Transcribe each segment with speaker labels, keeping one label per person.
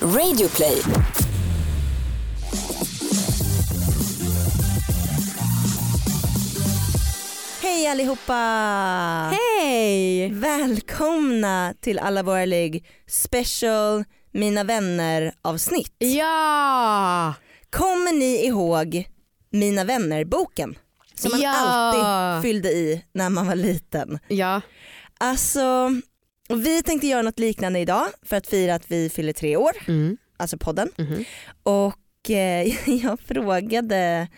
Speaker 1: Radioplay.
Speaker 2: Hej allihopa!
Speaker 3: Hej!
Speaker 2: Välkomna till alla våra ligg special Mina vänner avsnitt.
Speaker 3: Ja!
Speaker 2: Kommer ni ihåg Mina vänner-boken? Som man
Speaker 3: Ja.
Speaker 2: alltid fyllde i när man var liten.
Speaker 3: Ja.
Speaker 2: Alltså, vi tänkte göra något liknande idag för att fira att vi fyller tre år,
Speaker 3: Mm.
Speaker 2: alltså podden.
Speaker 3: Mhm.
Speaker 2: Och eh, jag frågade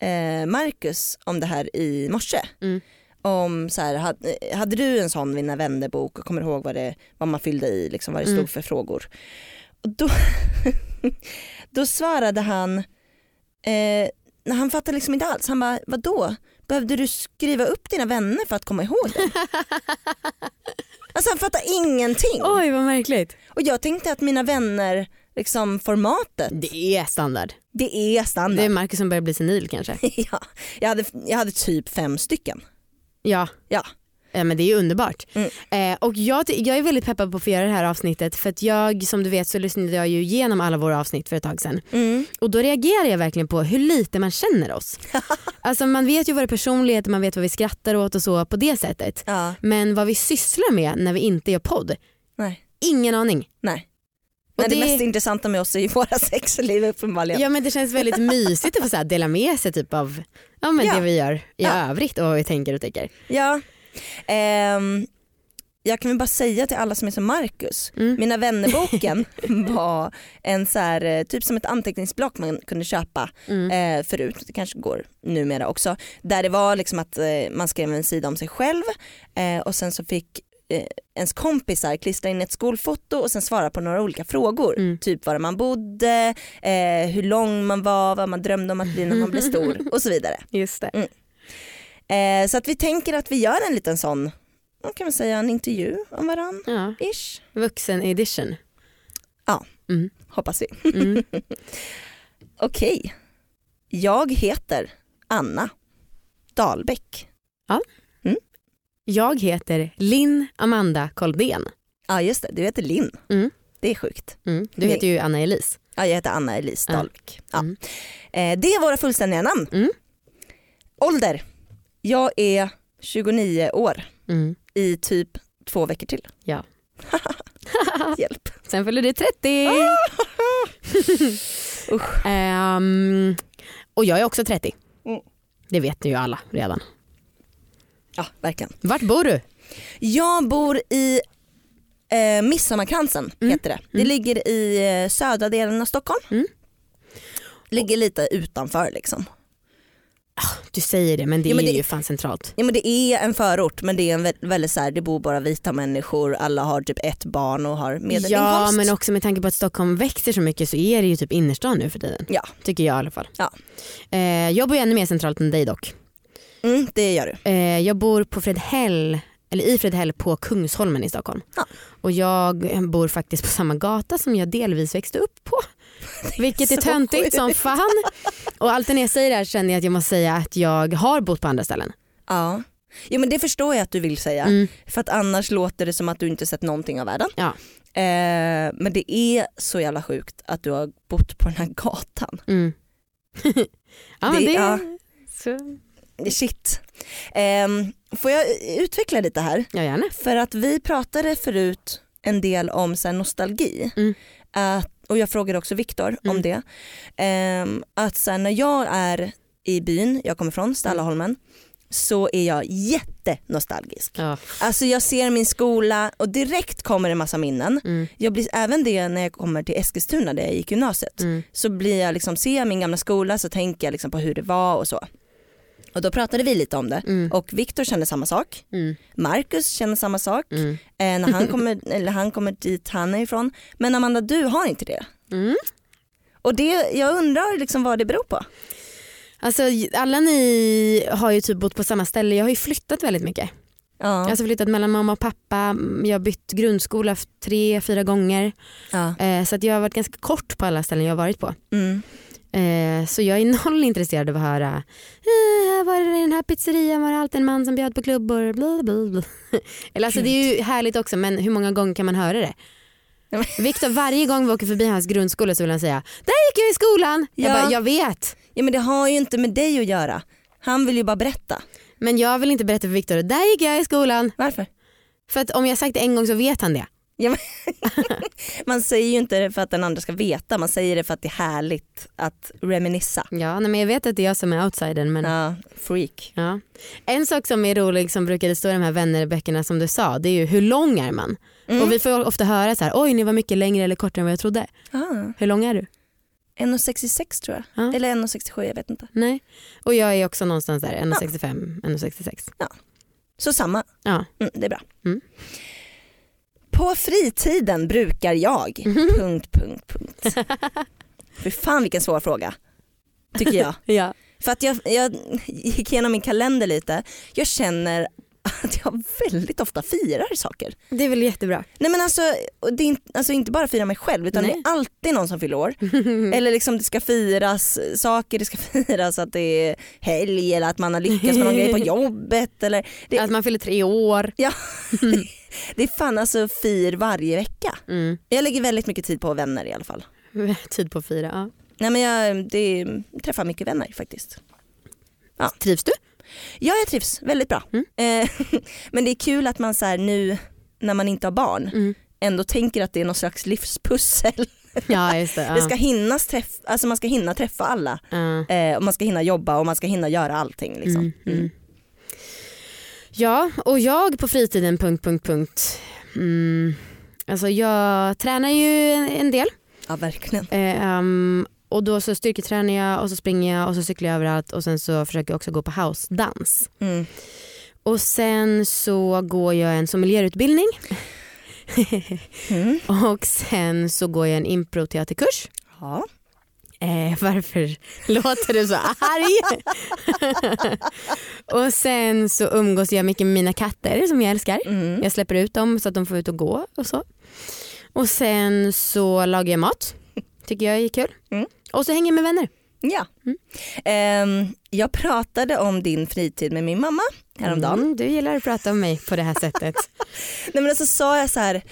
Speaker 2: eh, Marcus om det här i morse.
Speaker 3: Mm.
Speaker 2: Om så här, hade, hade du en sån Mina vänner-bok och kommer ihåg vad, det, vad man fyllde i, liksom, vad det stod
Speaker 3: Mm.
Speaker 2: för frågor. Och då, då svarade han, eh, han fattade liksom inte alls, han bara vadå? Behövde du skriva upp dina vänner för att komma ihåg dem? alltså han fattar ingenting.
Speaker 3: Oj vad märkligt.
Speaker 2: Och jag tänkte att mina vänner, liksom formatet,
Speaker 3: Det är standard.
Speaker 2: det är standard.
Speaker 3: Det är Marcus som börjar bli senil kanske.
Speaker 2: ja, jag, hade, jag hade typ fem stycken.
Speaker 3: Ja.
Speaker 2: Ja.
Speaker 3: Ja, men det är ju underbart.
Speaker 2: Mm.
Speaker 3: Eh, och jag, jag är väldigt peppad på att få göra det här avsnittet för att jag som du vet så lyssnade jag ju igenom alla våra avsnitt för ett tag sedan.
Speaker 2: Mm.
Speaker 3: Och då reagerar jag verkligen på hur lite man känner oss. alltså man vet ju våra personligheter, man vet vad vi skrattar åt och så på det sättet.
Speaker 2: Ja,
Speaker 3: Men vad vi sysslar med när vi inte gör podd,
Speaker 2: nej.
Speaker 3: ingen aning.
Speaker 2: nej.
Speaker 3: Och
Speaker 2: Men det,
Speaker 3: det-
Speaker 2: mest intressanta med oss är ju våra sexliv uppenbarligen.
Speaker 3: Ja men det känns väldigt mysigt att få så dela med sig typ av ja, men
Speaker 2: Ja.
Speaker 3: det vi gör i
Speaker 2: Ja.
Speaker 3: övrigt och vad vi tänker och tycker.
Speaker 2: Ja. Ehm, jag kan väl bara säga till alla som är som Marcus,
Speaker 3: Mm.
Speaker 2: Mina vännerboken var en så här, eh, typ som ett anteckningsblock man kunde köpa
Speaker 3: Mm.
Speaker 2: eh, förut, det kanske går numera också. Där det var liksom att eh, man skrev en sida om sig själv eh, och sen så fick eh, ens kompisar klistra in ett skolfoto och sen svara på några olika frågor.
Speaker 3: Mm.
Speaker 2: Typ var man bodde, eh, hur lång man var, vad man drömde om att bli när man blev stor och så vidare.
Speaker 3: Just det.
Speaker 2: Eh, så att vi tänker att vi gör en liten sån, kan man säga, en intervju om varann.
Speaker 3: Ja.
Speaker 2: Ish.
Speaker 3: Vuxen edition.
Speaker 2: Hoppas vi.
Speaker 3: Mm.
Speaker 2: Okej. Jag heter Anna Dahlbäck.
Speaker 3: Jag heter Linn Amanda Koldén.
Speaker 2: Ja just det, du heter Linn.
Speaker 3: Mm.
Speaker 2: Det är sjukt.
Speaker 3: Mm. Du heter ju Anna Elise.
Speaker 2: Ja, jag heter Anna Elise
Speaker 3: Ja.
Speaker 2: Dahlbäck. Ja.
Speaker 3: Mm.
Speaker 2: Eh, det är våra fullständiga namn.
Speaker 3: Mm.
Speaker 2: Ålder. Jag är 29 år
Speaker 3: Mm.
Speaker 2: i typ två veckor till.
Speaker 3: Ja.
Speaker 2: Hjälp.
Speaker 3: Sen fyller du 30.
Speaker 2: Usch.
Speaker 3: Ehm, och jag är också 30.
Speaker 2: Mm.
Speaker 3: Det vet ni ju alla redan.
Speaker 2: Ja, verkligen.
Speaker 3: Vart bor du?
Speaker 2: Jag bor i eh, Midsommarkransen
Speaker 3: Mm.
Speaker 2: heter det. Det ligger i eh, södra delen av Stockholm.
Speaker 3: Mm.
Speaker 2: Ligger lite utanför liksom.
Speaker 3: Du säger det men det
Speaker 2: Jo, men
Speaker 3: är
Speaker 2: det-
Speaker 3: ju fan centralt.
Speaker 2: Ja men det är en förort men det är en vä- väldigt så här, det bor bara vita människor, alla har typ ett barn och har medelinkomst.
Speaker 3: Ja men också med tanke på att Stockholm växer så mycket så är det ju typ innerstan nu för tiden.
Speaker 2: Ja.
Speaker 3: Tycker jag i alla fall.
Speaker 2: Ja.
Speaker 3: Eh, jag bor ju ännu mer centralt än dig dock.
Speaker 2: Mm, det gör du.
Speaker 3: Eh, jag bor på Fredhäll, eller i Fredhäll på Kungsholmen i Stockholm.
Speaker 2: Ja.
Speaker 3: Och jag bor faktiskt på samma gata som jag delvis växte upp på. Vilket är
Speaker 2: så
Speaker 3: töntigt som fan. Och alltid när jag säger det här känner jag att jag måste säga att jag har bott på andra ställen.
Speaker 2: Ja. Jo men det förstår jag att du vill säga.
Speaker 3: Mm.
Speaker 2: För att annars låter det som att du inte sett någonting av världen.
Speaker 3: Ja.
Speaker 2: Eh, men det är så jävla sjukt att du har bott på den här gatan.
Speaker 3: Mm. ja, men
Speaker 2: Det-
Speaker 3: det,
Speaker 2: ja.
Speaker 3: Så,
Speaker 2: Shit. Ehm, får jag utveckla lite här?
Speaker 3: ja gärna.
Speaker 2: För att vi pratade förut en del om så nostalgi.
Speaker 3: Mm.
Speaker 2: Att, och jag frågade också Viktor om
Speaker 3: Mm.
Speaker 2: det. Ehm, att så här, när jag är i byn jag kommer från, Stallaholmen, så är jag jättenostalgisk.
Speaker 3: Ja.
Speaker 2: Alltså jag ser min skola och direkt kommer det massa minnen.
Speaker 3: Mm.
Speaker 2: Jag blir även det när jag kommer till Eskilstuna där jag gick gymnasiet.
Speaker 3: Mm.
Speaker 2: Så blir jag liksom, ser jag min gamla skola så tänker jag liksom på hur det var och så. Och då pratade vi lite om det
Speaker 3: Mm.
Speaker 2: och Viktor kände samma sak.
Speaker 3: Mm.
Speaker 2: Marcus känner samma sak
Speaker 3: Mm.
Speaker 2: eh, när han kommer, eller han kommer dit han är ifrån. Men Amanda du har inte det.
Speaker 3: Mm.
Speaker 2: Och det, jag undrar liksom vad det beror på.
Speaker 3: Alltså alla ni har ju typ bott på samma ställe. Jag har ju flyttat väldigt mycket.
Speaker 2: Ja.
Speaker 3: Jag har alltså flyttat mellan mamma och pappa. Jag har bytt grundskola tre, fyra gånger.
Speaker 2: ja.
Speaker 3: Eh, så att jag har varit ganska kort på alla ställen jag har varit på.
Speaker 2: Mm.
Speaker 3: Eh, så jag är noll intresserad av att höra eh, var det i den här pizzerian var det alltid en man som bjöd på klubbor. Bla, bla, bla. Eller alltså, det är ju härligt också men hur många gånger kan man höra det? Viktor varje gång vi åker förbi hans grundskola så vill han säga där gick jag i skolan. Jag
Speaker 2: Ja.
Speaker 3: bara jag vet.
Speaker 2: Ja men det har ju inte med dig att göra. Han vill ju bara berätta.
Speaker 3: Men jag vill inte berätta för Viktor där gick jag i skolan.
Speaker 2: Varför?
Speaker 3: För att om jag sagt det en gång så vet han det.
Speaker 2: Ja, man säger ju inte det för att den andra ska veta, man säger det för att det är härligt att reminissa.
Speaker 3: Ja nej, men jag vet att det är jag som är outsidern men
Speaker 2: Ja, freak.
Speaker 3: Ja. En sak som är rolig som brukade stå i de här vännerböckerna som du sa det är ju hur lång är man?
Speaker 2: Mm.
Speaker 3: Och vi får ofta höra så här, oj ni var mycket längre eller kortare än vad jag trodde.
Speaker 2: Ah,
Speaker 3: Hur lång är du?
Speaker 2: 1,66 tror jag.
Speaker 3: Ja.
Speaker 2: Eller 1,67 jag vet inte.
Speaker 3: Nej. Och jag är också någonstans där 1,65, 1,66.
Speaker 2: Så samma.
Speaker 3: Ja.
Speaker 2: Mm, det är bra.
Speaker 3: Mm.
Speaker 2: På fritiden brukar jag...
Speaker 3: Mhm.
Speaker 2: Punkt, punkt, punkt. För fan vilken svår fråga. Tycker jag.
Speaker 3: ja.
Speaker 2: För att jag, jag gick igenom min kalender lite. Jag känner att jag väldigt ofta firar saker.
Speaker 3: Det är väl jättebra.
Speaker 2: Nej men alltså, det är inte, alltså inte bara fira mig själv utan
Speaker 3: Nej.
Speaker 2: det är alltid någon som fyller år. Eller liksom det ska firas saker, det ska firas att det är helg eller att man har lyckats med någon grej på jobbet. Eller, det,
Speaker 3: Att man fyller tre år.
Speaker 2: ja, det, det är fan alltså fir varje vecka.
Speaker 3: Mm.
Speaker 2: Jag lägger väldigt mycket tid på vänner i alla fall.
Speaker 3: Tid på fyra. Ja.
Speaker 2: Nej men jag det, träffar mycket vänner faktiskt.
Speaker 3: Trivs du?
Speaker 2: Ja jag trivs väldigt bra.
Speaker 3: Mm.
Speaker 2: Eh, men det är kul att man så här, nu när man inte har barn
Speaker 3: Mm.
Speaker 2: ändå tänker att det är någon slags livspussel.
Speaker 3: Ja det. Ja.
Speaker 2: Det ska hinnas träff, alltså man ska hinna träffa alla eh, och man ska hinna jobba och man ska hinna göra allting. Liksom.
Speaker 3: Mm, mm. Ja, och jag på fritiden... Punkt, punkt, punkt. Mm. Alltså jag tränar ju en, en del.
Speaker 2: Ja verkligen.
Speaker 3: Eh, ehm, och då så styrketränar jag och så springer jag och så cyklar jag överallt och sen så försöker jag också gå på house-dans.
Speaker 2: Mm.
Speaker 3: Och sen så går jag en sommelierutbildning
Speaker 2: Mm.
Speaker 3: och sen så går jag en improteaterkurs.
Speaker 2: Ja.
Speaker 3: Eh, varför låter du så arg? och sen så umgås jag mycket med mina katter som jag älskar.
Speaker 2: Mm.
Speaker 3: Jag släpper ut dem så att de får ut och gå och så. Och sen så lagar jag mat. Tycker jag är kul.
Speaker 2: Mm.
Speaker 3: Och så hänger jag med vänner.
Speaker 2: ja.
Speaker 3: Mm.
Speaker 2: Ehm, jag pratade om din fritid med min mamma häromdagen.
Speaker 3: Mm, du gillar att prata om mig på det här sättet.
Speaker 2: Nej men så sa jag så här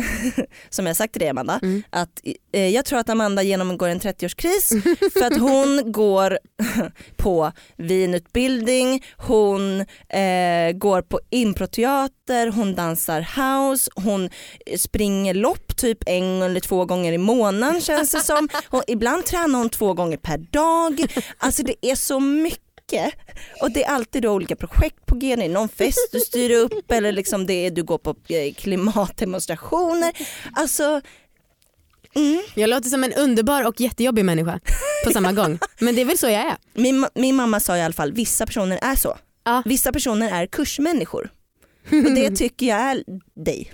Speaker 2: som jag sagt till dig Amanda,
Speaker 3: Mm.
Speaker 2: att eh, jag tror att Amanda genomgår en 30-årskris för att hon går på vinutbildning, hon eh, går på improteater, hon dansar house, hon springer lopp typ en eller två gånger i månaden känns det som. Hon, ibland tränar hon två gånger per dag. Alltså det är så mycket och det är alltid olika projekt på g, det är någon fest du styr upp eller liksom det är, du går på eh, klimatdemonstrationer. Alltså, mm,
Speaker 3: Jag låter som en underbar och jättejobbig människa på samma gång. Men det är väl så jag är.
Speaker 2: min, min mamma sa i alla fall, vissa personer är så.
Speaker 3: Ja.
Speaker 2: Vissa personer är kursmänniskor. Och det tycker jag är dig.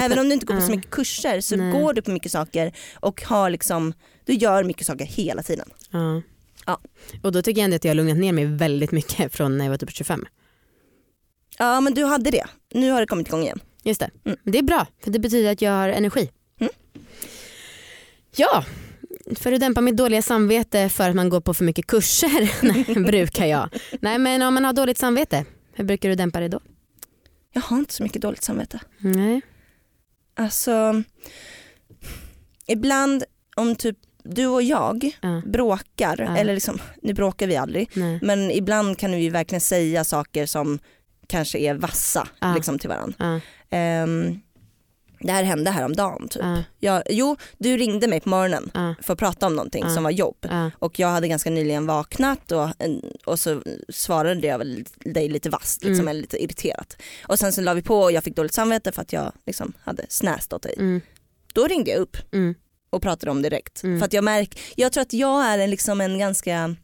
Speaker 2: Även om du inte går på så mycket kurser så
Speaker 3: Nej.
Speaker 2: går du på mycket saker och har liksom, du gör mycket saker hela tiden.
Speaker 3: Ja.
Speaker 2: Ja.
Speaker 3: Och då tycker jag ändå att jag har lugnat ner mig väldigt mycket från när jag var typ 25.
Speaker 2: Ja men du hade det, nu har det kommit igång igen.
Speaker 3: Just det.
Speaker 2: Mm.
Speaker 3: Det är bra för det betyder att jag har energi.
Speaker 2: Mm.
Speaker 3: Ja, för att dämpa mitt dåliga samvete för att man går på för mycket kurser Nej, brukar jag. Nej men om man har dåligt samvete, hur brukar du dämpa det då?
Speaker 2: Jag har inte så mycket dåligt samvete.
Speaker 3: Nej.
Speaker 2: Alltså, ibland om typ du och jag
Speaker 3: Ja.
Speaker 2: bråkar,
Speaker 3: Ja.
Speaker 2: eller liksom, nu bråkar vi aldrig,
Speaker 3: Nej.
Speaker 2: men ibland kan vi verkligen säga saker som kanske är vassa
Speaker 3: Ja.
Speaker 2: liksom, till varandra.
Speaker 3: Ja.
Speaker 2: Ehm, det här hände häromdagen typ.
Speaker 3: Ja.
Speaker 2: Jag, jo, du ringde mig på morgonen
Speaker 3: Ja.
Speaker 2: för att prata om någonting
Speaker 3: Ja.
Speaker 2: som var jobb. Och jag hade ganska nyligen vaknat och, och så svarade jag väl dig lite vasst, liksom,
Speaker 3: Mm.
Speaker 2: lite irriterat. Och sen så la vi på och jag fick dåligt samvete för att jag liksom hade snäst åt dig.
Speaker 3: Mm.
Speaker 2: Då ringde jag upp
Speaker 3: Mm.
Speaker 2: Och pratade om direkt.
Speaker 3: Mm.
Speaker 2: För att jag märk, jag tror att jag är en, liksom en ganska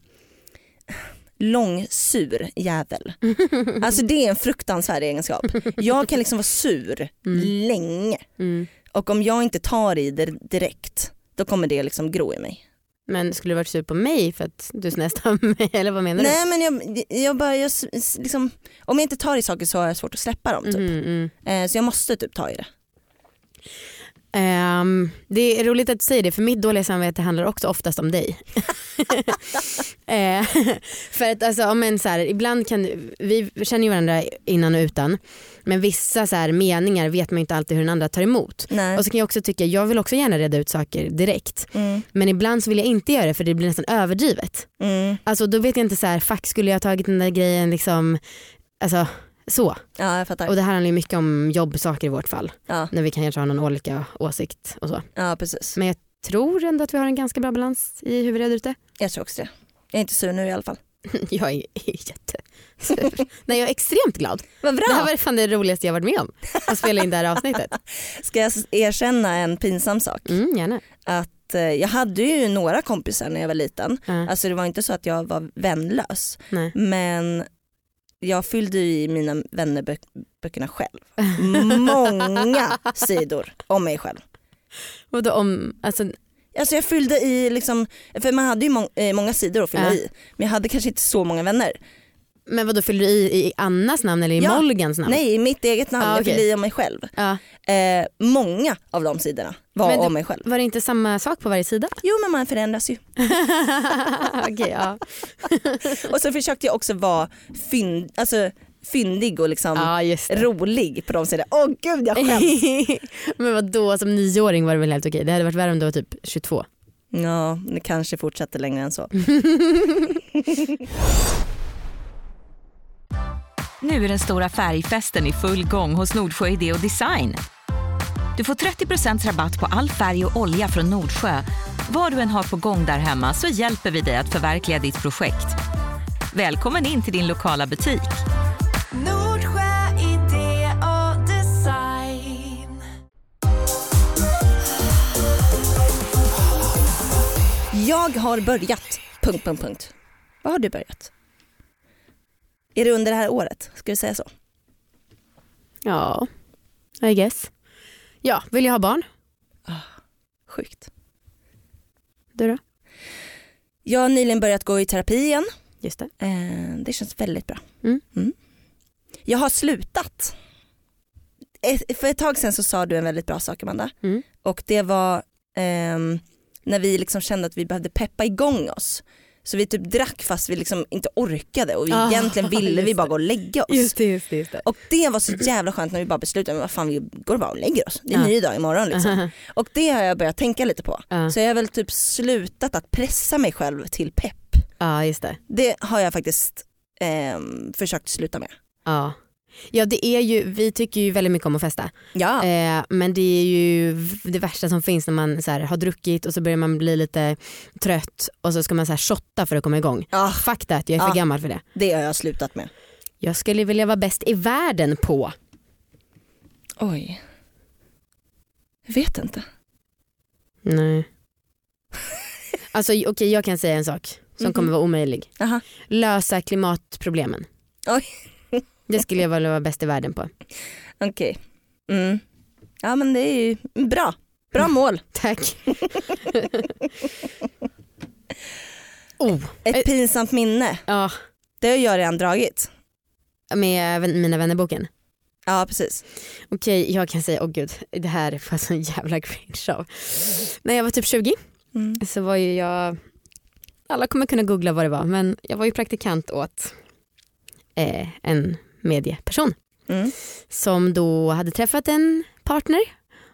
Speaker 2: långsur jävel. Alltså det är en fruktansvärd egenskap. Jag kan liksom vara sur
Speaker 3: Mm.
Speaker 2: länge
Speaker 3: Mm.
Speaker 2: och om jag inte tar i det direkt då kommer det liksom gro i mig.
Speaker 3: Men skulle du varit sur på mig för att du snäste av mig eller vad menar du?
Speaker 2: Nej men jag, jag bara, jag, liksom, om jag inte tar i saker så har jag svårt att släppa dem typ.
Speaker 3: Mhm, mm.
Speaker 2: Eh, så jag måste typ ta i det.
Speaker 3: Ehm, det är roligt att du säger det för mitt dåliga samvete handlar också oftast om dig. Eh, för att alltså, men så här, ibland kan, vi känner ju varandra innan och utan men vissa så här, meningar vet man ju inte alltid hur den andra tar emot.
Speaker 2: Nej.
Speaker 3: Och så kan jag också tycka, jag vill också gärna reda ut saker direkt
Speaker 2: Mm,
Speaker 3: men ibland så vill jag inte göra det för det blir nästan överdrivet.
Speaker 2: mm.
Speaker 3: Alltså då vet jag inte så här, fuck skulle jag tagit den där grejen liksom, alltså så.
Speaker 2: Ja jag fattar.
Speaker 3: Och det här handlar ju mycket om jobbsaker i vårt fall.
Speaker 2: Ja,
Speaker 3: När vi kan kanske ha någon olika åsikt och så.
Speaker 2: ja precis.
Speaker 3: Men jag tror ändå att vi har en ganska bra balans i hur vi reder ut det.
Speaker 2: Jag tror också det. Jag är inte sur nu i alla fall.
Speaker 3: Jag är jättesur. Nej jag är extremt glad.
Speaker 2: Vad
Speaker 3: Det här
Speaker 2: bra!
Speaker 3: var fan det roligaste jag varit med om. Att spela in det här avsnittet.
Speaker 2: Ska jag erkänna en pinsam sak?
Speaker 3: Mm, gärna.
Speaker 2: Att eh, jag hade ju några kompisar när jag var liten.
Speaker 3: Ja,
Speaker 2: Alltså det var inte så att jag var vänlös.
Speaker 3: nej.
Speaker 2: Men jag fyllde i mina vännerböckerna själv. Många sidor om mig själv.
Speaker 3: Och då om, alltså,
Speaker 2: Alltså jag fyllde i, liksom, för man hade ju må- eh, många sidor att fylla
Speaker 3: Ja.
Speaker 2: i. Men jag hade kanske inte så många vänner.
Speaker 3: Men vad då fyller du i, i Annas namn eller i
Speaker 2: Ja.
Speaker 3: Molgans namn?
Speaker 2: Nej, i mitt eget namn.
Speaker 3: Ja,
Speaker 2: Jag
Speaker 3: okej.
Speaker 2: fyllde i om mig själv.
Speaker 3: Ja.
Speaker 2: Eh, många av de sidorna var
Speaker 3: Men
Speaker 2: om mig själv.
Speaker 3: Var det inte samma sak på varje sida?
Speaker 2: Jo men man förändras ju.
Speaker 3: Okej, ja.
Speaker 2: Och så försökte jag också vara fynd, alltså, fyndig och liksom
Speaker 3: det.
Speaker 2: rolig på de sidorna. Åh gud jag skäms.
Speaker 3: men vad då som nioåring var det väl helt okej? Det hade varit värre om du var typ 22.
Speaker 2: Ja, det kanske fortsätter längre än så.
Speaker 1: Nu är den stora färgfesten i full gång hos Nordsjö Idé och Design. Du får 30% rabatt på all färg och olja från Nordsjö. Vad du än har på gång där hemma så hjälper vi dig att förverkliga ditt projekt. Välkommen in till din lokala butik.
Speaker 4: Nordsjö idé och design.
Speaker 2: Jag har börjat... Punkt, punkt, punkt. Vad har du börjat? Är det under det här året? Ska vi säga så?
Speaker 3: Ja, I guess. Ja, vill jag ha barn?
Speaker 2: Sjukt.
Speaker 3: Du då?
Speaker 2: Jag har nyligen börjat gå i terapi igen.
Speaker 3: Just det.
Speaker 2: Eh, det känns väldigt bra.
Speaker 3: Mm.
Speaker 2: Jag har slutat. Ett- För ett tag sedan så sa du en väldigt bra sak Amanda.
Speaker 3: Mm.
Speaker 2: Och det var ehm, när vi liksom kände att vi behövde peppa igång oss. Så vi typ drack fast vi liksom inte orkade och
Speaker 3: Ah,
Speaker 2: egentligen ville vi
Speaker 3: just
Speaker 2: bara gå och lägga oss.
Speaker 3: det, just det. Just det.
Speaker 2: Och det var så jävla skönt när vi bara beslutade, vad fan vi går bara och lägger oss. Det är en
Speaker 3: Ja.
Speaker 2: ny dag imorgon liksom. Och det har jag börjat tänka lite på.
Speaker 3: Ja.
Speaker 2: Så jag har väl typ slutat att pressa mig själv till pepp.
Speaker 3: ja, just det.
Speaker 2: Det har jag faktiskt ehm, försökt sluta med.
Speaker 3: Ja. Ja det är ju, vi tycker ju väldigt mycket om att festa.
Speaker 2: Ja.
Speaker 3: Eh, men det är ju det värsta som finns när man så här, har druckit och så börjar man bli lite trött och så ska man så här, shotta för att komma igång.
Speaker 2: Ah,
Speaker 3: Fuck that, jag är för
Speaker 2: Ah.
Speaker 3: gammal för det.
Speaker 2: det har jag slutat med.
Speaker 3: Jag skulle vilja vara bäst i världen på.
Speaker 2: Oj. Jag vet inte.
Speaker 3: Nej. Alltså okej jag kan säga en sak som
Speaker 2: Mhm.
Speaker 3: kommer vara omöjlig.
Speaker 2: Aha.
Speaker 3: Lösa klimatproblemen.
Speaker 2: Oj.
Speaker 3: Det skulle jag vilja vara bäst i världen på.
Speaker 2: Okej. Mm. Ja men det är ju bra. Bra mål.
Speaker 3: Tack. oh,
Speaker 2: Ett pinsamt minne.
Speaker 3: ja,
Speaker 2: Det har jag redan dragit.
Speaker 3: med Mina vännerboken.
Speaker 2: Ja precis.
Speaker 3: Okej jag kan säga, åh gud det här är för sån jävla cringe av. När jag var typ 20
Speaker 2: Mm.
Speaker 3: så var ju jag, alla kommer kunna googla vad det var men jag var ju praktikant åt eh, en medieperson
Speaker 2: Mm.
Speaker 3: som då hade träffat en partner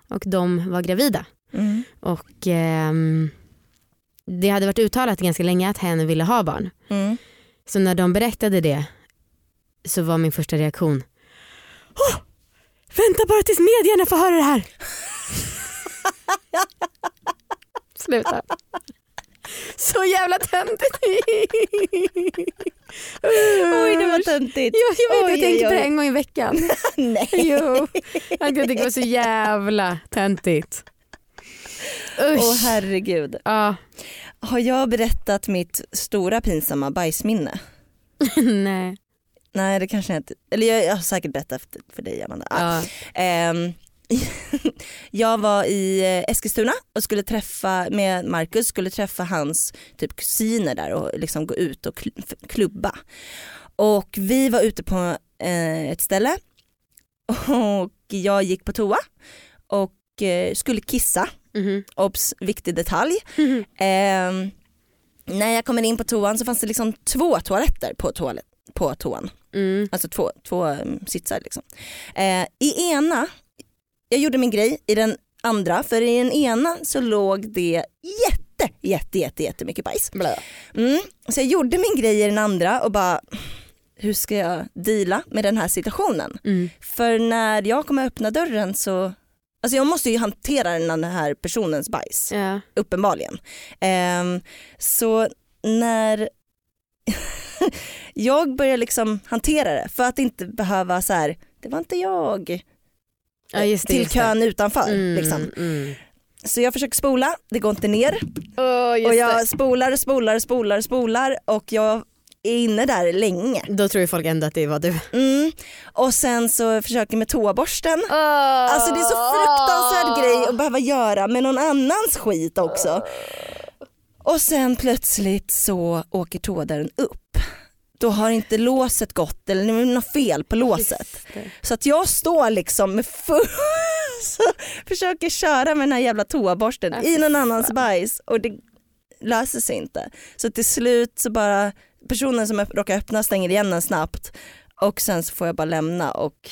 Speaker 3: och de var gravida.
Speaker 2: Mm.
Speaker 3: Och ehm, det hade varit uttalat ganska länge att hen ville ha barn.
Speaker 2: Mm.
Speaker 3: Så när de berättade det så var min första reaktion Åh, Vänta bara tills medierna får höra det här. Sluta. Så jävla töntigt.
Speaker 2: Oj det var töntigt.
Speaker 3: Ja, jag vet,
Speaker 2: Oj,
Speaker 3: jag
Speaker 2: oj,
Speaker 3: på det en gång i veckan.
Speaker 2: Nej.
Speaker 3: Jo, jag tycker det var så jävla töntigt. Usch.
Speaker 2: Åh herregud.
Speaker 3: Ja,
Speaker 2: Har jag berättat mitt stora pinsamma bajsminne?
Speaker 3: nej.
Speaker 2: Nej det kanske jag inte, eller jag, jag har säkert berättat för- för dig Amanda. Ah.
Speaker 3: Ja.
Speaker 2: Ehm, jag var i eh, Eskilstuna och skulle träffa med Marcus, skulle träffa hans typ kusiner där och liksom gå ut och klubba. Och vi var ute på eh, ett ställe och jag gick på toa och eh, skulle kissa.
Speaker 3: Mhm.
Speaker 2: Obs, viktig detalj. Ehm, när jag kommer in på toan så fanns det liksom två toaletter på, toalett, på toan.
Speaker 3: Mm.
Speaker 2: Alltså två, två um, sitsar liksom. Eh, I ena, jag gjorde min grej i den andra för i den ena så låg det jätte, jätte, jätte, jättemycket bajs. Mm. Så jag gjorde min grej i den andra och bara hur ska jag deala med den här situationen?
Speaker 3: Mm.
Speaker 2: För när jag kommer öppna dörren så, alltså jag måste ju hantera den här personens bajs
Speaker 3: Ja.
Speaker 2: uppenbarligen. Ehm, så när jag börjar liksom hantera det för att inte behöva så här, det var inte jag,
Speaker 3: Ja, just det,
Speaker 2: till
Speaker 3: just det.
Speaker 2: kön utanför.
Speaker 3: Mm,
Speaker 2: Liksom.
Speaker 3: mm.
Speaker 2: Så jag försöker spola, det går inte ner
Speaker 3: just
Speaker 2: och
Speaker 3: det.
Speaker 2: jag spolar, spolar, spolar, spolar och jag är inne där länge.
Speaker 3: Då tror ju folk ändå att det var du.
Speaker 2: Mm. Och sen så försöker jag med toaborsten. Alltså det är så fruktansvärd grej att behöva göra med någon annans skit också. Och sen plötsligt så åker toadörren upp. Då har inte låset gått eller det är något fel på låset. Så att jag står liksom med full försöker köra med den här jävla toaborsten i någon annans bajs och det löser sig inte. Så till slut så bara personen som råkar öppna stänger igen den snabbt och sen så får jag bara lämna och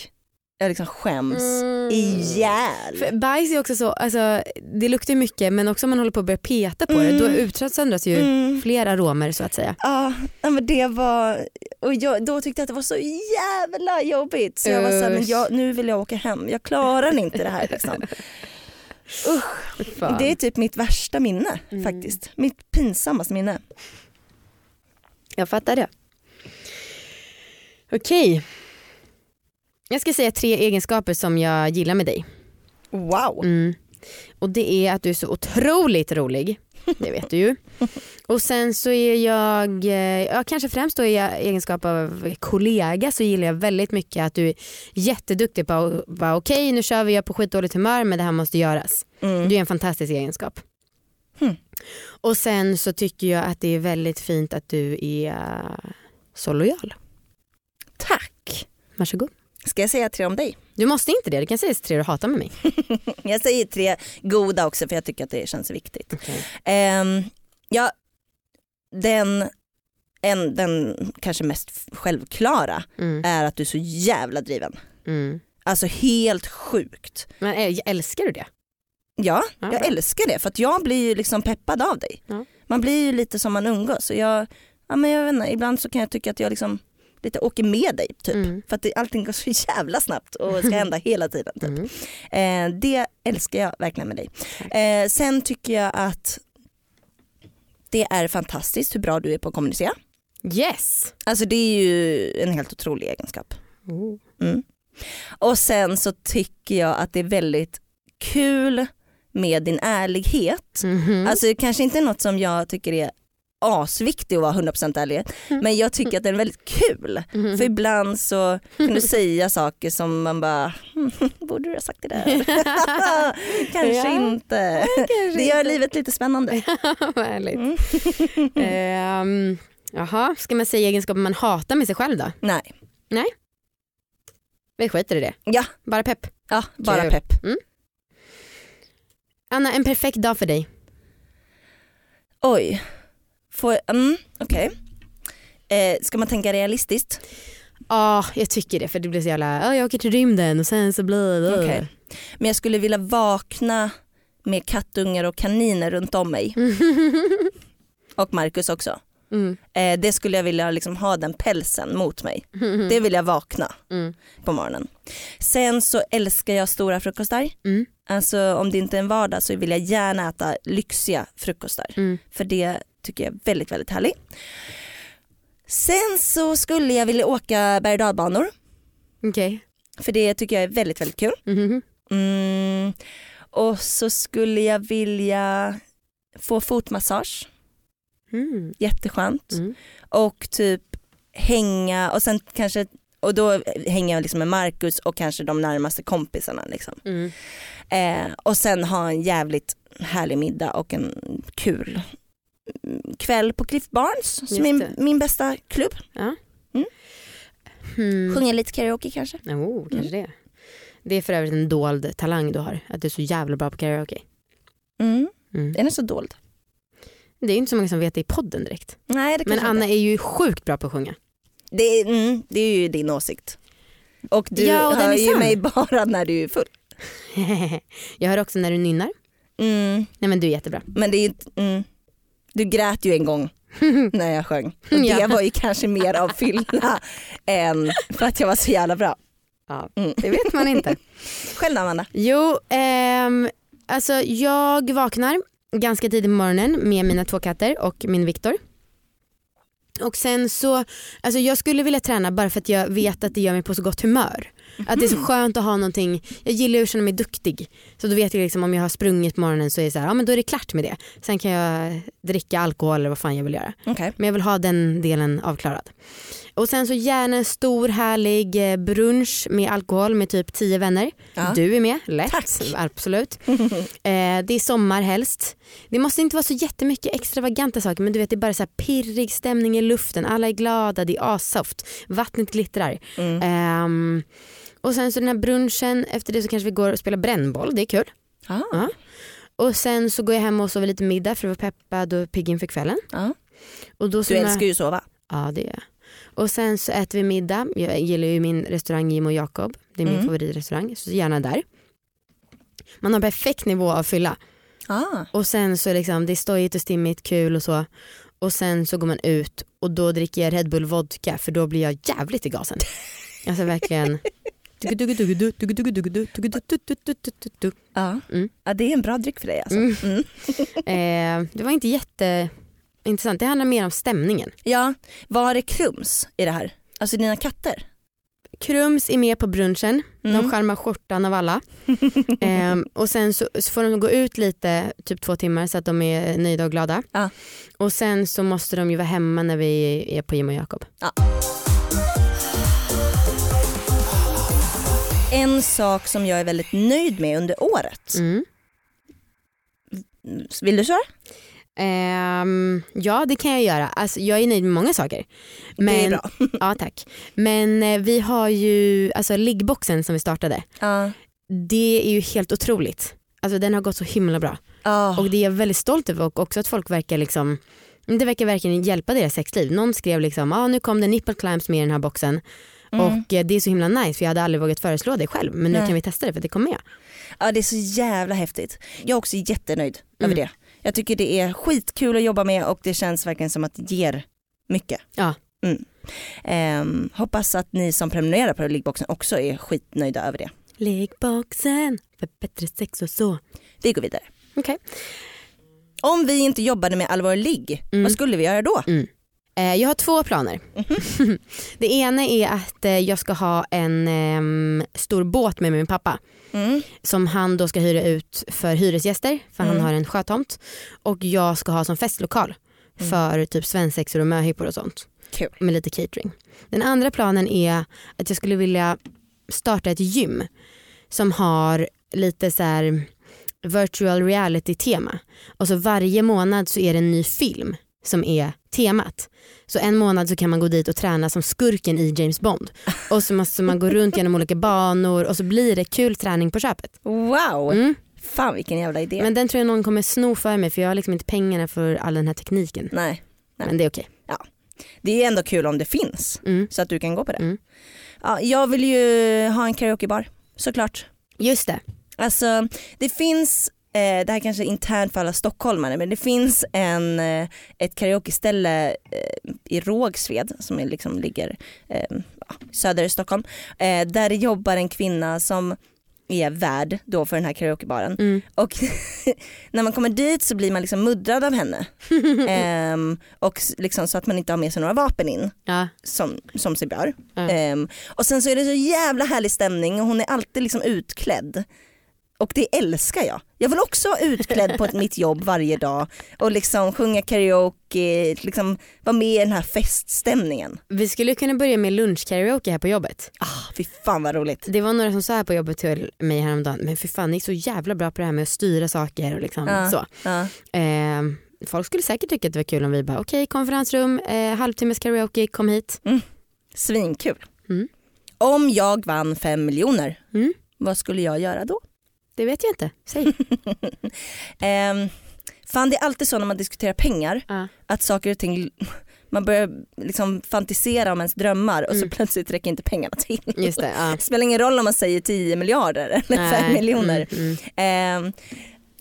Speaker 2: jag liksom skäms
Speaker 3: Mm.
Speaker 2: ihjäl.
Speaker 3: För bajs är också så, alltså, det luktar mycket men också om man håller på att börja peta på det då utsöndras ju
Speaker 2: Mm.
Speaker 3: fler aromer så att säga.
Speaker 2: Ja, men det var, och jag, då tyckte jag att det var så jävla jobbigt så jag var såhär, men
Speaker 3: Usch.
Speaker 2: jag, nu vill jag åka hem, jag klarar inte det här liksom.
Speaker 3: Fan.
Speaker 2: Det är typ mitt värsta minne
Speaker 3: Mm.
Speaker 2: faktiskt, mitt pinsammaste minne.
Speaker 3: Jag fattar det. Okej. Jag ska säga tre egenskaper som jag gillar med dig.
Speaker 2: Wow.
Speaker 3: Mm. Och det är att du är så otroligt rolig. Det vet du ju. Och sen så är jag, eh, ja kanske främst då i egenskap av kollega så gillar jag väldigt mycket att du är jätteduktig på att vara okej nu kör vi, jag är på skitdåligt humör men det här måste göras.
Speaker 2: Mm.
Speaker 3: Det är en fantastisk egenskap.
Speaker 2: Hmm.
Speaker 3: Och sen så tycker jag att det är väldigt fint att du är eh, så lojal.
Speaker 2: Tack.
Speaker 3: Varsågod.
Speaker 2: Ska jag säga tre om dig?
Speaker 3: Du måste inte det, du kan säga tre du hatar med mig.
Speaker 2: Jag säger tre goda också för jag tycker att det känns viktigt. Ehm, ja, den, en, den kanske mest självklara
Speaker 3: Mm.
Speaker 2: är att du är så jävla driven.
Speaker 3: Mm.
Speaker 2: Alltså helt sjukt.
Speaker 3: Men äh, älskar du det?
Speaker 2: Ja,
Speaker 3: Ja,
Speaker 2: jag
Speaker 3: bra.
Speaker 2: älskar det för att jag blir ju liksom peppad av dig.
Speaker 3: Ja.
Speaker 2: Man blir ju lite som man umgås. Så jag, ja, men jag vet inte, ibland så kan jag tycka att jag liksom lite åker med dig typ.
Speaker 3: Mm.
Speaker 2: För att det, allting går så jävla snabbt och ska hända hela tiden. Typ.
Speaker 3: Mm.
Speaker 2: Eh, det älskar jag verkligen med dig. Eh, sen tycker jag att det är fantastiskt hur bra du är på att kommunicera.
Speaker 3: Yes!
Speaker 2: Alltså det är ju en helt otrolig egenskap.
Speaker 3: Oh.
Speaker 2: Mm. Och sen så tycker jag att det är väldigt kul med din ärlighet.
Speaker 3: Mhm.
Speaker 2: Alltså det kanske inte är något som jag tycker är asviktigt att vara 100% ärlig men jag tycker att det är väldigt kul.
Speaker 3: Mhm.
Speaker 2: För ibland så kan du säga saker som man bara, "Hmm, borde du ha sagt det där? kanske
Speaker 3: Ja,
Speaker 2: inte. det gör livet lite spännande.
Speaker 3: Vad härligt.
Speaker 2: Mm.
Speaker 3: Ehm, jaha, ska man säga egenskaper man hatar med sig själv då?
Speaker 2: Nej,
Speaker 3: Vi skiter i det.
Speaker 2: ja,
Speaker 3: Bara pepp.
Speaker 2: ja bara
Speaker 3: Kul.
Speaker 2: pepp.
Speaker 3: Anna, en perfekt dag för dig.
Speaker 2: Oj, får mm, okej. Eh, ska man tänka realistiskt?
Speaker 3: Ja, jag tycker det för det blir så jävla, "Ja, jag åker till rymden och sen så blir det...
Speaker 2: Okej. Men jag skulle vilja vakna med kattungar och kaniner runt om mig. Och Marcus också.
Speaker 3: Mm.
Speaker 2: Eh, det skulle jag vilja liksom ha den pälsen mot mig. Det vill jag vakna
Speaker 3: Mm.
Speaker 2: på morgonen. Sen så älskar jag stora frukostar.
Speaker 3: Mm.
Speaker 2: Alltså om det inte är en vardag så vill jag gärna äta lyxiga frukostar.
Speaker 3: Mm.
Speaker 2: För det tycker jag är väldigt väldigt härligt. Sen så skulle jag vilja åka berg och dalbanor.
Speaker 3: Okej.
Speaker 2: För det tycker jag är väldigt väldigt kul.
Speaker 3: Mhm.
Speaker 2: Mm. Och så skulle jag vilja få fotmassage,
Speaker 3: Mm.
Speaker 2: jätteskönt.
Speaker 3: Mm.
Speaker 2: Och typ hänga och sen kanske, och då hänger jag liksom med Marcus och kanske de närmaste kompisarna. Liksom.
Speaker 3: Mm.
Speaker 2: Eh, och sen ha en jävligt härlig middag och en kul mm, kväll på Cliff Barnes som är min bästa klubb.
Speaker 3: Mm.
Speaker 2: Sjunga lite karaoke kanske.
Speaker 3: Oh, kanske det. Det är för övrigt en dold talang du har, att du är så jävla bra på karaoke.
Speaker 2: Mm.
Speaker 3: Mm.
Speaker 2: Den är så dold.
Speaker 3: Det är inte så många som vet det i podden direkt.
Speaker 2: Nej det
Speaker 3: Men Anna
Speaker 2: inte.
Speaker 3: är ju sjukt bra på att sjunga.
Speaker 2: Det är, mm, det är ju din åsikt. Och du
Speaker 3: Ja, och
Speaker 2: hör ju mig bara när du är full.
Speaker 3: jag hör också när du nynnar.
Speaker 2: Mm.
Speaker 3: Nej men du är jättebra.
Speaker 2: Men det är mm. Du grät ju en gång när jag sjöng. Och det var ju kanske mer av fylla än för att jag var så jävla bra.
Speaker 3: Ja,
Speaker 2: Mm.
Speaker 3: det vet man inte.
Speaker 2: Själv då Amanda?
Speaker 3: Jo, ehm, alltså jag vaknar ganska tidigt på morgonen med mina två katter och min Viktor. Och sen så, alltså jag skulle vilja träna bara för att jag vet att det gör mig på så gott humör. Att det är så skönt att ha någonting, jag gillar att känna mig duktig. Så då vet jag liksom om jag har sprungit på morgonen så är det så här, ja men då är det klart med det. Sen kan jag dricka alkohol eller vad fan jag vill göra.
Speaker 2: Okej.
Speaker 3: Men jag vill ha den delen avklarad. Och sen så gärna en stor härlig eh, brunch med alkohol med typ 10 vänner.
Speaker 2: Ja.
Speaker 3: Du är med, lätt.
Speaker 2: Tack.
Speaker 3: Absolut. eh, det är sommar helst. Det måste inte vara så jättemycket extravaganta saker men du vet det är bara så här pirrig stämning i luften. Alla är glada, det är assoft. Vattnet glittrar.
Speaker 2: Mm.
Speaker 3: Ehm, och sen så den här brunchen, efter det så kanske vi går och spelar brännboll, det är kul.
Speaker 2: Ja.
Speaker 3: Ja. Och sen så går jag hem och sover lite middag för att vara peppad och pigg inför kvällen.
Speaker 2: Ja.
Speaker 3: Och då
Speaker 2: Du älskar ju att sova.
Speaker 3: Ja det gör jag. Och sen så äter vi middag. Jag gillar ju min restaurang Jim och Jakob. Det är min
Speaker 2: Mm.
Speaker 3: favoritrestaurang. Så gärna där. Man har perfekt nivå av fylla.
Speaker 2: Ah.
Speaker 3: Och sen så liksom, det är stojigt och stimmigt, kul och så. Och sen så går man ut och då dricker jag Red Bull vodka för då blir jag jävligt i gasen. Alltså verkligen.
Speaker 2: Ja.
Speaker 3: Mm.
Speaker 2: ja, det är en bra dryck för dig alltså.
Speaker 3: Mm.
Speaker 2: Mm.
Speaker 3: Eh, det var inte jätteintressant. Det handlar mer om stämningen.
Speaker 2: Ja, var är Krums i det här? Alltså dina katter?
Speaker 3: Krums är med på brunchen.
Speaker 2: Mm.
Speaker 3: De skärmar skjortan av alla. Ehm, och sen så, så får de gå ut lite, typ två timmar så att de är nöjda och glada.
Speaker 2: Ja.
Speaker 3: Och sen så måste de ju vara hemma när vi är på Jim och Jakob.
Speaker 2: En sak som jag är väldigt nöjd med under året.
Speaker 3: Mm.
Speaker 2: Vill du köra?
Speaker 3: Ehm, ja det kan jag göra. Alltså, jag är nöjd med många saker.
Speaker 2: det är
Speaker 3: Men,
Speaker 2: bra.
Speaker 3: ja, tack. Men eh, vi har ju, alltså liggboxen som vi startade,
Speaker 2: Ja.
Speaker 3: det är ju helt otroligt. Alltså den har gått så himla bra.
Speaker 2: Ja.
Speaker 3: Och det är jag väldigt stolt över och också att folk verkar liksom det verkar verkligen hjälpa deras sexliv. Någon skrev liksom, ah, nu kom det nipple clamps med i den här boxen
Speaker 2: Mm.
Speaker 3: och eh, det är så himla nice för jag hade aldrig vågat föreslå det själv men nu
Speaker 2: Nej.
Speaker 3: kan vi testa det för det kom med.
Speaker 2: ja det är så jävla häftigt. Jag är också jättenöjd
Speaker 3: Mm.
Speaker 2: över det. Jag tycker det är skitkul att jobba med och det känns verkligen som att det ger mycket.
Speaker 3: Ja.
Speaker 2: Mm. Ehm, hoppas att ni som prenumererar på liggboxen också är skitnöjda över det.
Speaker 3: Liggboxen för bättre sex och så.
Speaker 2: Vi går vidare.
Speaker 3: Okej.
Speaker 2: Om vi inte jobbade med allvarlig
Speaker 3: Mm.
Speaker 2: vad skulle vi göra då?
Speaker 3: Eh, jag har två planer.
Speaker 2: Mhm.
Speaker 3: det ena är att eh, jag ska ha en ehm, stor båt med min pappa
Speaker 2: Mm.
Speaker 3: som han då ska hyra ut för hyresgäster för han
Speaker 2: Mm.
Speaker 3: har en sjötomt och jag ska ha som festlokal
Speaker 2: Mm.
Speaker 3: för typ svensexor och möhippor och sånt.
Speaker 2: Kul.
Speaker 3: med lite catering. Den andra planen är att jag skulle vilja starta ett gym som har lite så här virtual reality tema. Och så varje månad så är det en ny film som är temat. Så en månad så kan man gå dit och träna som skurken i James Bond. Och så måste man gå runt genom olika banor och så blir det kul träning på köpet.
Speaker 2: Wow,
Speaker 3: Mm.
Speaker 2: fan vilken jävla idé.
Speaker 3: Men den tror jag någon kommer sno för mig för jag har liksom inte pengarna för all den här tekniken.
Speaker 2: Nej, Nej.
Speaker 3: Men det är okej.
Speaker 2: det är ändå kul om det finns
Speaker 3: Mm.
Speaker 2: så att du kan gå på det.
Speaker 3: Mm.
Speaker 2: Ja, jag vill ju ha en karaokebar såklart.
Speaker 3: Just det.
Speaker 2: Alltså det finns, eh, det här kanske är internt för alla stockholmare men det finns en, eh, ett karaokeställe eh, i Rågsved som är liksom ligger eh, söder i Stockholm. Eh, där det jobbar en kvinna som är värd då för den här karaokebaren.
Speaker 3: Mm.
Speaker 2: Och när man kommer dit så blir man liksom muddrad av henne. Ehm, och liksom så att man inte har med sig några vapen in
Speaker 3: Ja.
Speaker 2: som, som sig bör.
Speaker 3: Ja.
Speaker 2: Ehm, och sen så är det så jävla härlig stämning och hon är alltid liksom utklädd. Och det älskar jag. Jag vill också vara utklädd på mitt jobb varje dag och liksom sjunga karaoke, liksom vara med i den här feststämningen.
Speaker 3: Vi skulle kunna börja med lunchkaraoke här på jobbet.
Speaker 2: Ah, fy fan vad roligt.
Speaker 3: Det var några som sa här på jobbet till mig häromdagen, men för fan ni är så jävla bra på det här med att styra saker och liksom
Speaker 2: Ja.
Speaker 3: så.
Speaker 2: Ja.
Speaker 3: Eh, folk skulle säkert tycka att det var kul om vi bara okej konferensrum, eh, halvtimmes karaoke, kom hit.
Speaker 2: Svinkul.
Speaker 3: Mm.
Speaker 2: Om jag vann fem miljoner,
Speaker 3: Mm.
Speaker 2: vad skulle jag göra då?
Speaker 3: Det vet jag inte, säg.
Speaker 2: Ehm, fan det är alltid så när man diskuterar pengar
Speaker 3: Ja.
Speaker 2: att saker och ting, man börjar liksom fantisera om ens drömmar och så
Speaker 3: Mm.
Speaker 2: plötsligt räcker inte pengarna till.
Speaker 3: Just det, ja.
Speaker 2: Spelar ingen roll om man säger 10 miljarder eller 5
Speaker 3: Nej,
Speaker 2: miljoner.
Speaker 3: Mm, mm.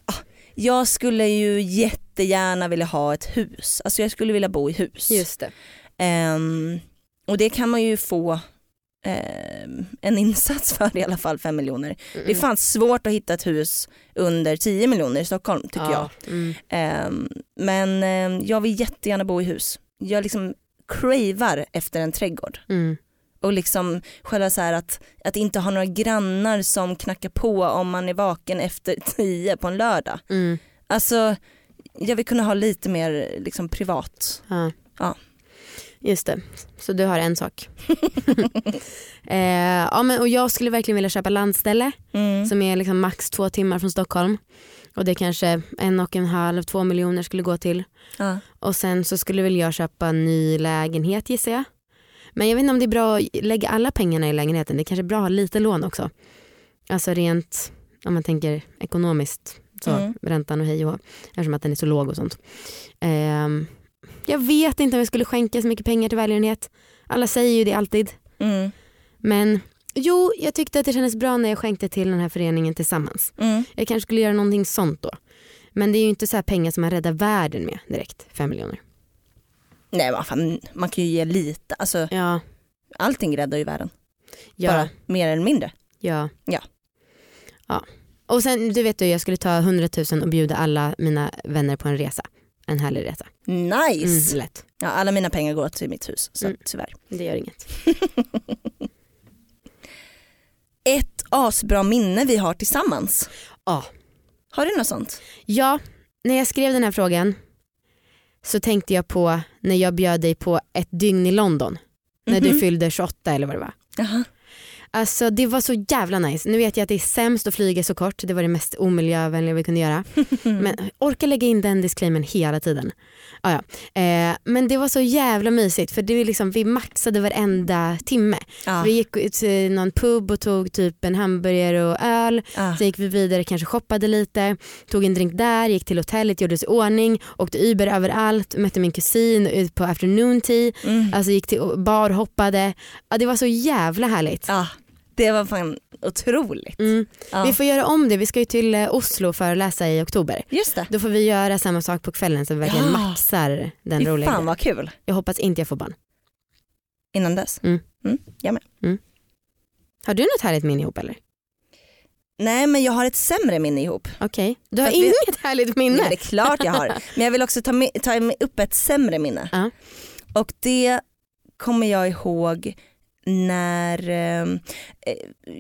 Speaker 2: Ah, jag skulle ju jättegärna vilja ha ett hus, alltså jag skulle vilja bo i hus.
Speaker 3: Just det.
Speaker 2: Ehm, och det kan man ju få ehm, en insats för i alla fall 5 miljoner. Det är
Speaker 3: Mm.
Speaker 2: fan svårt att hitta ett hus under 10 miljoner i Stockholm tycker jag.
Speaker 3: ja. Mm.
Speaker 2: Ehm, men ehm, jag vill jättegärna bo i hus. Jag liksom cravar efter en trädgård.
Speaker 3: Mm.
Speaker 2: Och liksom själva så här att, att inte ha några grannar som knackar på om man är vaken efter 10 på en lördag.
Speaker 3: Mm.
Speaker 2: Alltså jag vill kunna ha lite mer liksom privat.
Speaker 3: Ja.
Speaker 2: Ja.
Speaker 3: Just det, så du har en sak. eh, ja, men, och jag skulle verkligen vilja köpa landställe
Speaker 2: Mm.
Speaker 3: som är liksom max två timmar från Stockholm. Och det kanske en och en halv, två miljoner skulle gå till.
Speaker 2: Ja.
Speaker 3: Och sen så skulle väl jag köpa en ny lägenhet gissar jag. Men jag vet inte om det är bra att lägga alla pengarna i lägenheten. Det är kanske är bra att ha lite lån också. Alltså rent, om man tänker ekonomiskt, så
Speaker 2: Mm.
Speaker 3: räntan och hej och hå, eftersom att den är så låg och sånt. Ehm, jag vet inte om jag skulle skänka så mycket pengar till välgörenhet. Alla säger ju det alltid.
Speaker 2: Mm.
Speaker 3: Men jo, jag tyckte att det kändes bra när jag skänkte till den här föreningen tillsammans.
Speaker 2: Mm.
Speaker 3: Jag kanske skulle göra någonting sånt då. Men det är ju inte så här pengar som man räddar världen med direkt, fem miljoner.
Speaker 2: Nej men fan, man kan ju ge lite, alltså
Speaker 3: Ja,
Speaker 2: allting räddar ju världen.
Speaker 3: ja,
Speaker 2: Bara mer eller mindre.
Speaker 3: ja.
Speaker 2: Ja.
Speaker 3: ja. Och sen, du vet du, jag skulle ta 100 000 och bjuda alla mina vänner på en resa. En härlig resa.
Speaker 2: Nice!
Speaker 3: Mm, lätt.
Speaker 2: Ja, alla mina pengar går till mitt hus så
Speaker 3: Mm.
Speaker 2: tyvärr.
Speaker 3: Det gör inget.
Speaker 2: Ett asbra minne vi har tillsammans.
Speaker 3: Ja.
Speaker 2: Har du något sånt?
Speaker 3: Ja, när jag skrev den här frågan så tänkte jag på när jag bjöd dig på ett dygn i London. När du
Speaker 2: Mhm.
Speaker 3: fyllde 28 eller vad det var.
Speaker 2: Jaha.
Speaker 3: Alltså det var så jävla nice. Nu vet jag att det är sämst att flyga så kort. Det var det mest omiljövänliga vi kunde göra. Men orka lägga in den disclaimern hela tiden. Ah, ja. eh, men det var så jävla mysigt för det var liksom, vi maxade varenda timme.
Speaker 2: Ja.
Speaker 3: Vi gick ut till någon pub och tog typ en hamburgare och öl.
Speaker 2: Ja.
Speaker 3: Sen gick vi vidare, kanske shoppade lite, tog en drink där, gick till hotellet, gjorde oss i ordning, åkte Uber överallt, mötte min kusin ut på afternoon tea,
Speaker 2: Mm.
Speaker 3: alltså gick till bar, hoppade. Ja, det var så jävla härligt.
Speaker 2: Det var fan otroligt.
Speaker 3: Mm.
Speaker 2: Ja.
Speaker 3: Vi får göra om det, vi ska ju till eh, Oslo för att läsa i oktober.
Speaker 2: Just det.
Speaker 3: Då får vi göra samma sak på kvällen så vi verkligen
Speaker 2: Ja.
Speaker 3: maxar den roliga
Speaker 2: fan vad kul.
Speaker 3: Jag hoppas inte jag får barn.
Speaker 2: Innan dess.
Speaker 3: Mm.
Speaker 2: jag med.
Speaker 3: Har du något härligt minne ihop eller?
Speaker 2: Nej men jag har ett sämre minne ihop.
Speaker 3: Okej, du har
Speaker 2: att vi-
Speaker 3: inget härligt minne?
Speaker 2: Nej, det är klart jag har. Men jag vill också ta, ta upp ett sämre minne.
Speaker 3: Ja.
Speaker 2: Och det kommer jag ihåg när eh,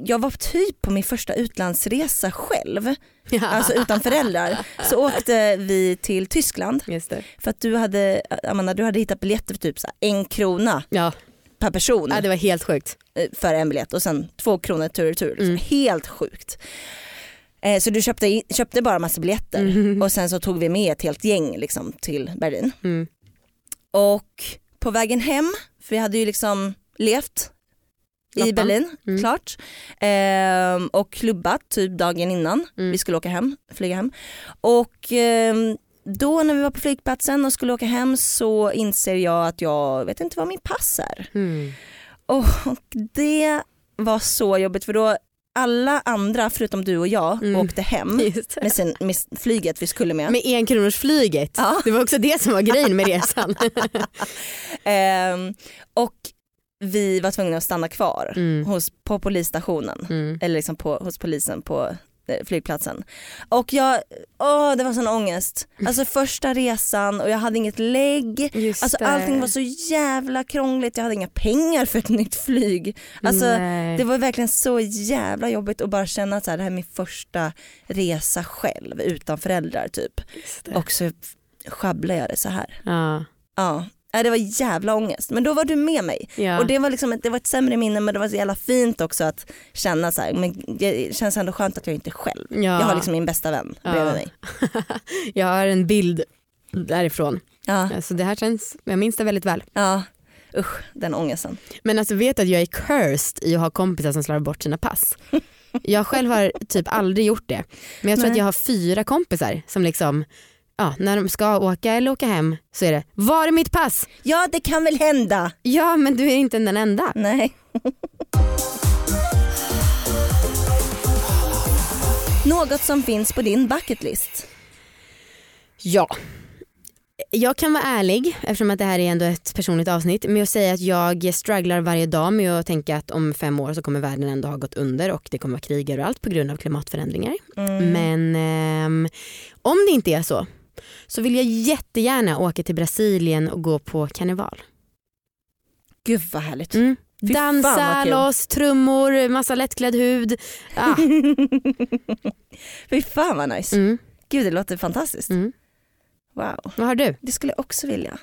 Speaker 2: jag var typ på min första utlandsresa själv, alltså utan föräldrar. Så åkte vi till Tyskland för att du hade, Amanda, du hade hittat biljetter för typ så en krona
Speaker 3: Ja.
Speaker 2: per person
Speaker 3: ja, det var helt sjukt.
Speaker 2: eh, för en biljett och sen två kronor tur och retur. Liksom.
Speaker 3: Mm.
Speaker 2: Helt sjukt. Eh, Så du köpte, köpte bara massa biljetter
Speaker 3: Mm.
Speaker 2: och sen så tog vi med ett helt gäng liksom, till Berlin.
Speaker 3: Mm.
Speaker 2: Och på vägen hem, för vi hade ju liksom levt i
Speaker 3: Loppan.
Speaker 2: Berlin,
Speaker 3: Mm.
Speaker 2: klart. Ehm, och klubbat typ dagen innan
Speaker 3: Mm.
Speaker 2: vi skulle åka hem, flyga hem. Och ehm, då när vi var på flygplatsen och skulle åka hem så inser jag att jag vet inte vad min pass är.
Speaker 3: Mm.
Speaker 2: Och det var så jobbigt för då alla andra förutom du och jag
Speaker 3: Mm.
Speaker 2: åkte hem med, sin, med flyget vi skulle med.
Speaker 3: Med en kronors flyget.
Speaker 2: Ja.
Speaker 3: Det var också det som var grejen med resan.
Speaker 2: Ehm, och vi var tvungna att stanna kvar
Speaker 3: Mm.
Speaker 2: hos, på polisstationen.
Speaker 3: Mm.
Speaker 2: Eller liksom på, hos polisen på eh, flygplatsen. Och jag, åh det var sån ångest. Alltså första resan och jag hade inget lägg.
Speaker 3: Just
Speaker 2: Alltså
Speaker 3: det.
Speaker 2: allting var så jävla krångligt, jag hade inga pengar för ett nytt flyg. Alltså
Speaker 3: Nej.
Speaker 2: det var verkligen så jävla jobbigt att bara känna att så här, det här är min första resa själv utan föräldrar typ. Och så sjabblade jag det så här.
Speaker 3: Ja.
Speaker 2: Ja, Nej, det var jävla ångest. Men då var du med mig.
Speaker 3: Ja.
Speaker 2: Och det var, liksom, det var ett sämre minne men det var så jävla fint också att känna så här, men det känns ändå skönt att jag inte är själv.
Speaker 3: ja.
Speaker 2: Jag har liksom min bästa vän
Speaker 3: Ja.
Speaker 2: bredvid mig.
Speaker 3: jag har en bild därifrån.
Speaker 2: Ja,
Speaker 3: Alltså det här känns, jag minns det väldigt väl.
Speaker 2: ja. Usch den ångesten.
Speaker 3: Men alltså vet att jag är cursed i att ha kompisar som slarvar bort sina pass. Jag själv har typ aldrig gjort det. Men jag tror
Speaker 2: Nej.
Speaker 3: att jag har fyra kompisar som liksom, ja, när de ska åka eller åka hem så är det, var är mitt pass?
Speaker 2: Ja det kan väl hända.
Speaker 3: Ja men du är inte den enda.
Speaker 2: Nej. Något som finns på din bucketlist.
Speaker 3: Ja. Jag kan vara ärlig eftersom att det här är ändå ett personligt avsnitt med att säga att jag strugglar varje dag med att tänka att om fem år så kommer världen ändå ha gått under och det kommer vara krig överallt på grund av klimatförändringar.
Speaker 2: Mm.
Speaker 3: Men ehm, om det inte är så så vill jag jättegärna åka till Brasilien och gå på karneval.
Speaker 2: Gud vad härligt.
Speaker 3: Mm. Dansa loss, trummor, massa lättklädd hud. Ah.
Speaker 2: Fy fan vad nice.
Speaker 3: Mm.
Speaker 2: Gud det låter fantastiskt.
Speaker 3: Mm.
Speaker 2: Wow.
Speaker 3: Vad har du?
Speaker 2: Det skulle jag också vilja.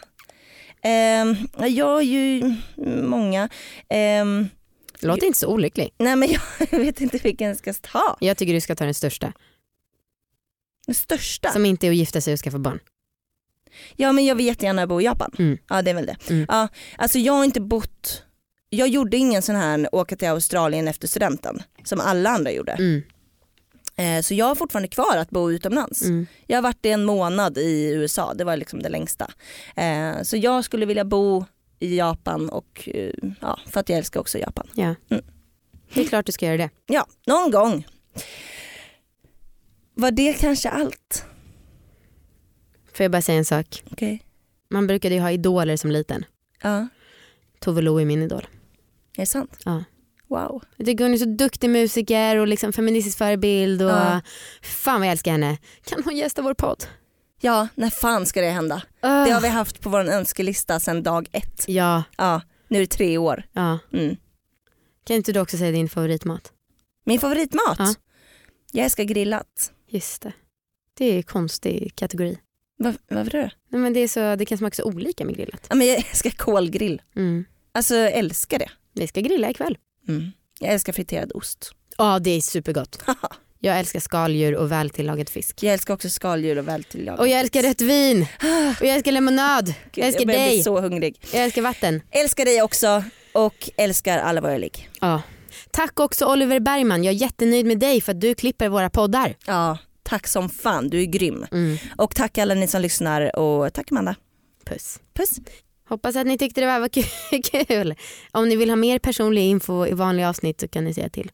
Speaker 2: Um, jag har ju många. Ehm,
Speaker 3: Låter inte så olycklig.
Speaker 2: nej men jag vet inte vilken jag ska ta.
Speaker 3: Jag tycker du ska ta den största.
Speaker 2: Den största?
Speaker 3: Som inte är att gifta sig och skaffa barn.
Speaker 2: Ja men jag vill jättegärna bo i Japan.
Speaker 3: Mm.
Speaker 2: Ja det är väl det.
Speaker 3: Mm.
Speaker 2: Ja, alltså jag har inte bott, jag gjorde ingen sån här åka till Australien efter studenten som alla andra gjorde.
Speaker 3: Mm.
Speaker 2: Eh, så jag har fortfarande kvar att bo utomlands.
Speaker 3: Mm.
Speaker 2: Jag har varit i en månad i USA, det var liksom det längsta. Eh, så jag skulle vilja bo i Japan och eh, ja, för att jag älskar också Japan.
Speaker 3: Ja.
Speaker 2: Mm.
Speaker 3: Det är klart du ska göra det.
Speaker 2: Ja, någon gång. Var det kanske allt?
Speaker 3: Får jag bara säga en sak?
Speaker 2: Okej.
Speaker 3: Man brukade ju ha idoler som liten.
Speaker 2: Ja,
Speaker 3: Tove Lo är min idol.
Speaker 2: är det sant?
Speaker 3: Ja.
Speaker 2: Wow.
Speaker 3: Jag tycker hon är så duktig musiker och liksom feministisk förebild. Och
Speaker 2: Ja.
Speaker 3: Fan vad jag älskar henne. Kan hon gästa vår podd?
Speaker 2: Ja, när fan ska det hända? Det har vi haft på vår önskelista sedan dag ett.
Speaker 3: Ja,
Speaker 2: Ja, nu är det tre år.
Speaker 3: ja.
Speaker 2: Mm.
Speaker 3: Kan inte du också säga din favoritmat?
Speaker 2: Min favoritmat?
Speaker 3: Ja.
Speaker 2: Jag älskar grillat.
Speaker 3: Just det. Det är en konstig kategori.
Speaker 2: Va, varför då?
Speaker 3: Nej, men det, är så, det kan smaka så olika med grillat.
Speaker 2: Ja, men jag älskar kolgrill.
Speaker 3: Mm.
Speaker 2: Alltså jag älskar det.
Speaker 3: Vi ska grilla ikväll.
Speaker 2: Mm. Jag älskar friterad ost.
Speaker 3: Ja det är supergott. Jag älskar skaldjur och vältillagad fisk.
Speaker 2: Jag älskar också skaldjur och vältillagat.
Speaker 3: Och jag älskar rött vin. Och jag älskar lemonad.
Speaker 2: Gud,
Speaker 3: jag älskar
Speaker 2: jag börjar bli
Speaker 3: dig.
Speaker 2: så hungrig.
Speaker 3: Jag älskar vatten.
Speaker 2: Älskar dig också och älskar alla våra ligg.
Speaker 3: Ja. Tack också Oliver Bergman. Jag är jättenöjd med dig för att du klipper våra poddar.
Speaker 2: Ja, tack som fan. Du är grym.
Speaker 3: Mm.
Speaker 2: Och tack alla ni som lyssnar och tack Amanda.
Speaker 3: Puss.
Speaker 2: Puss.
Speaker 3: Hoppas att ni tyckte det var var kul. Om ni vill ha mer personlig info i vanliga avsnitt så kan ni säga till.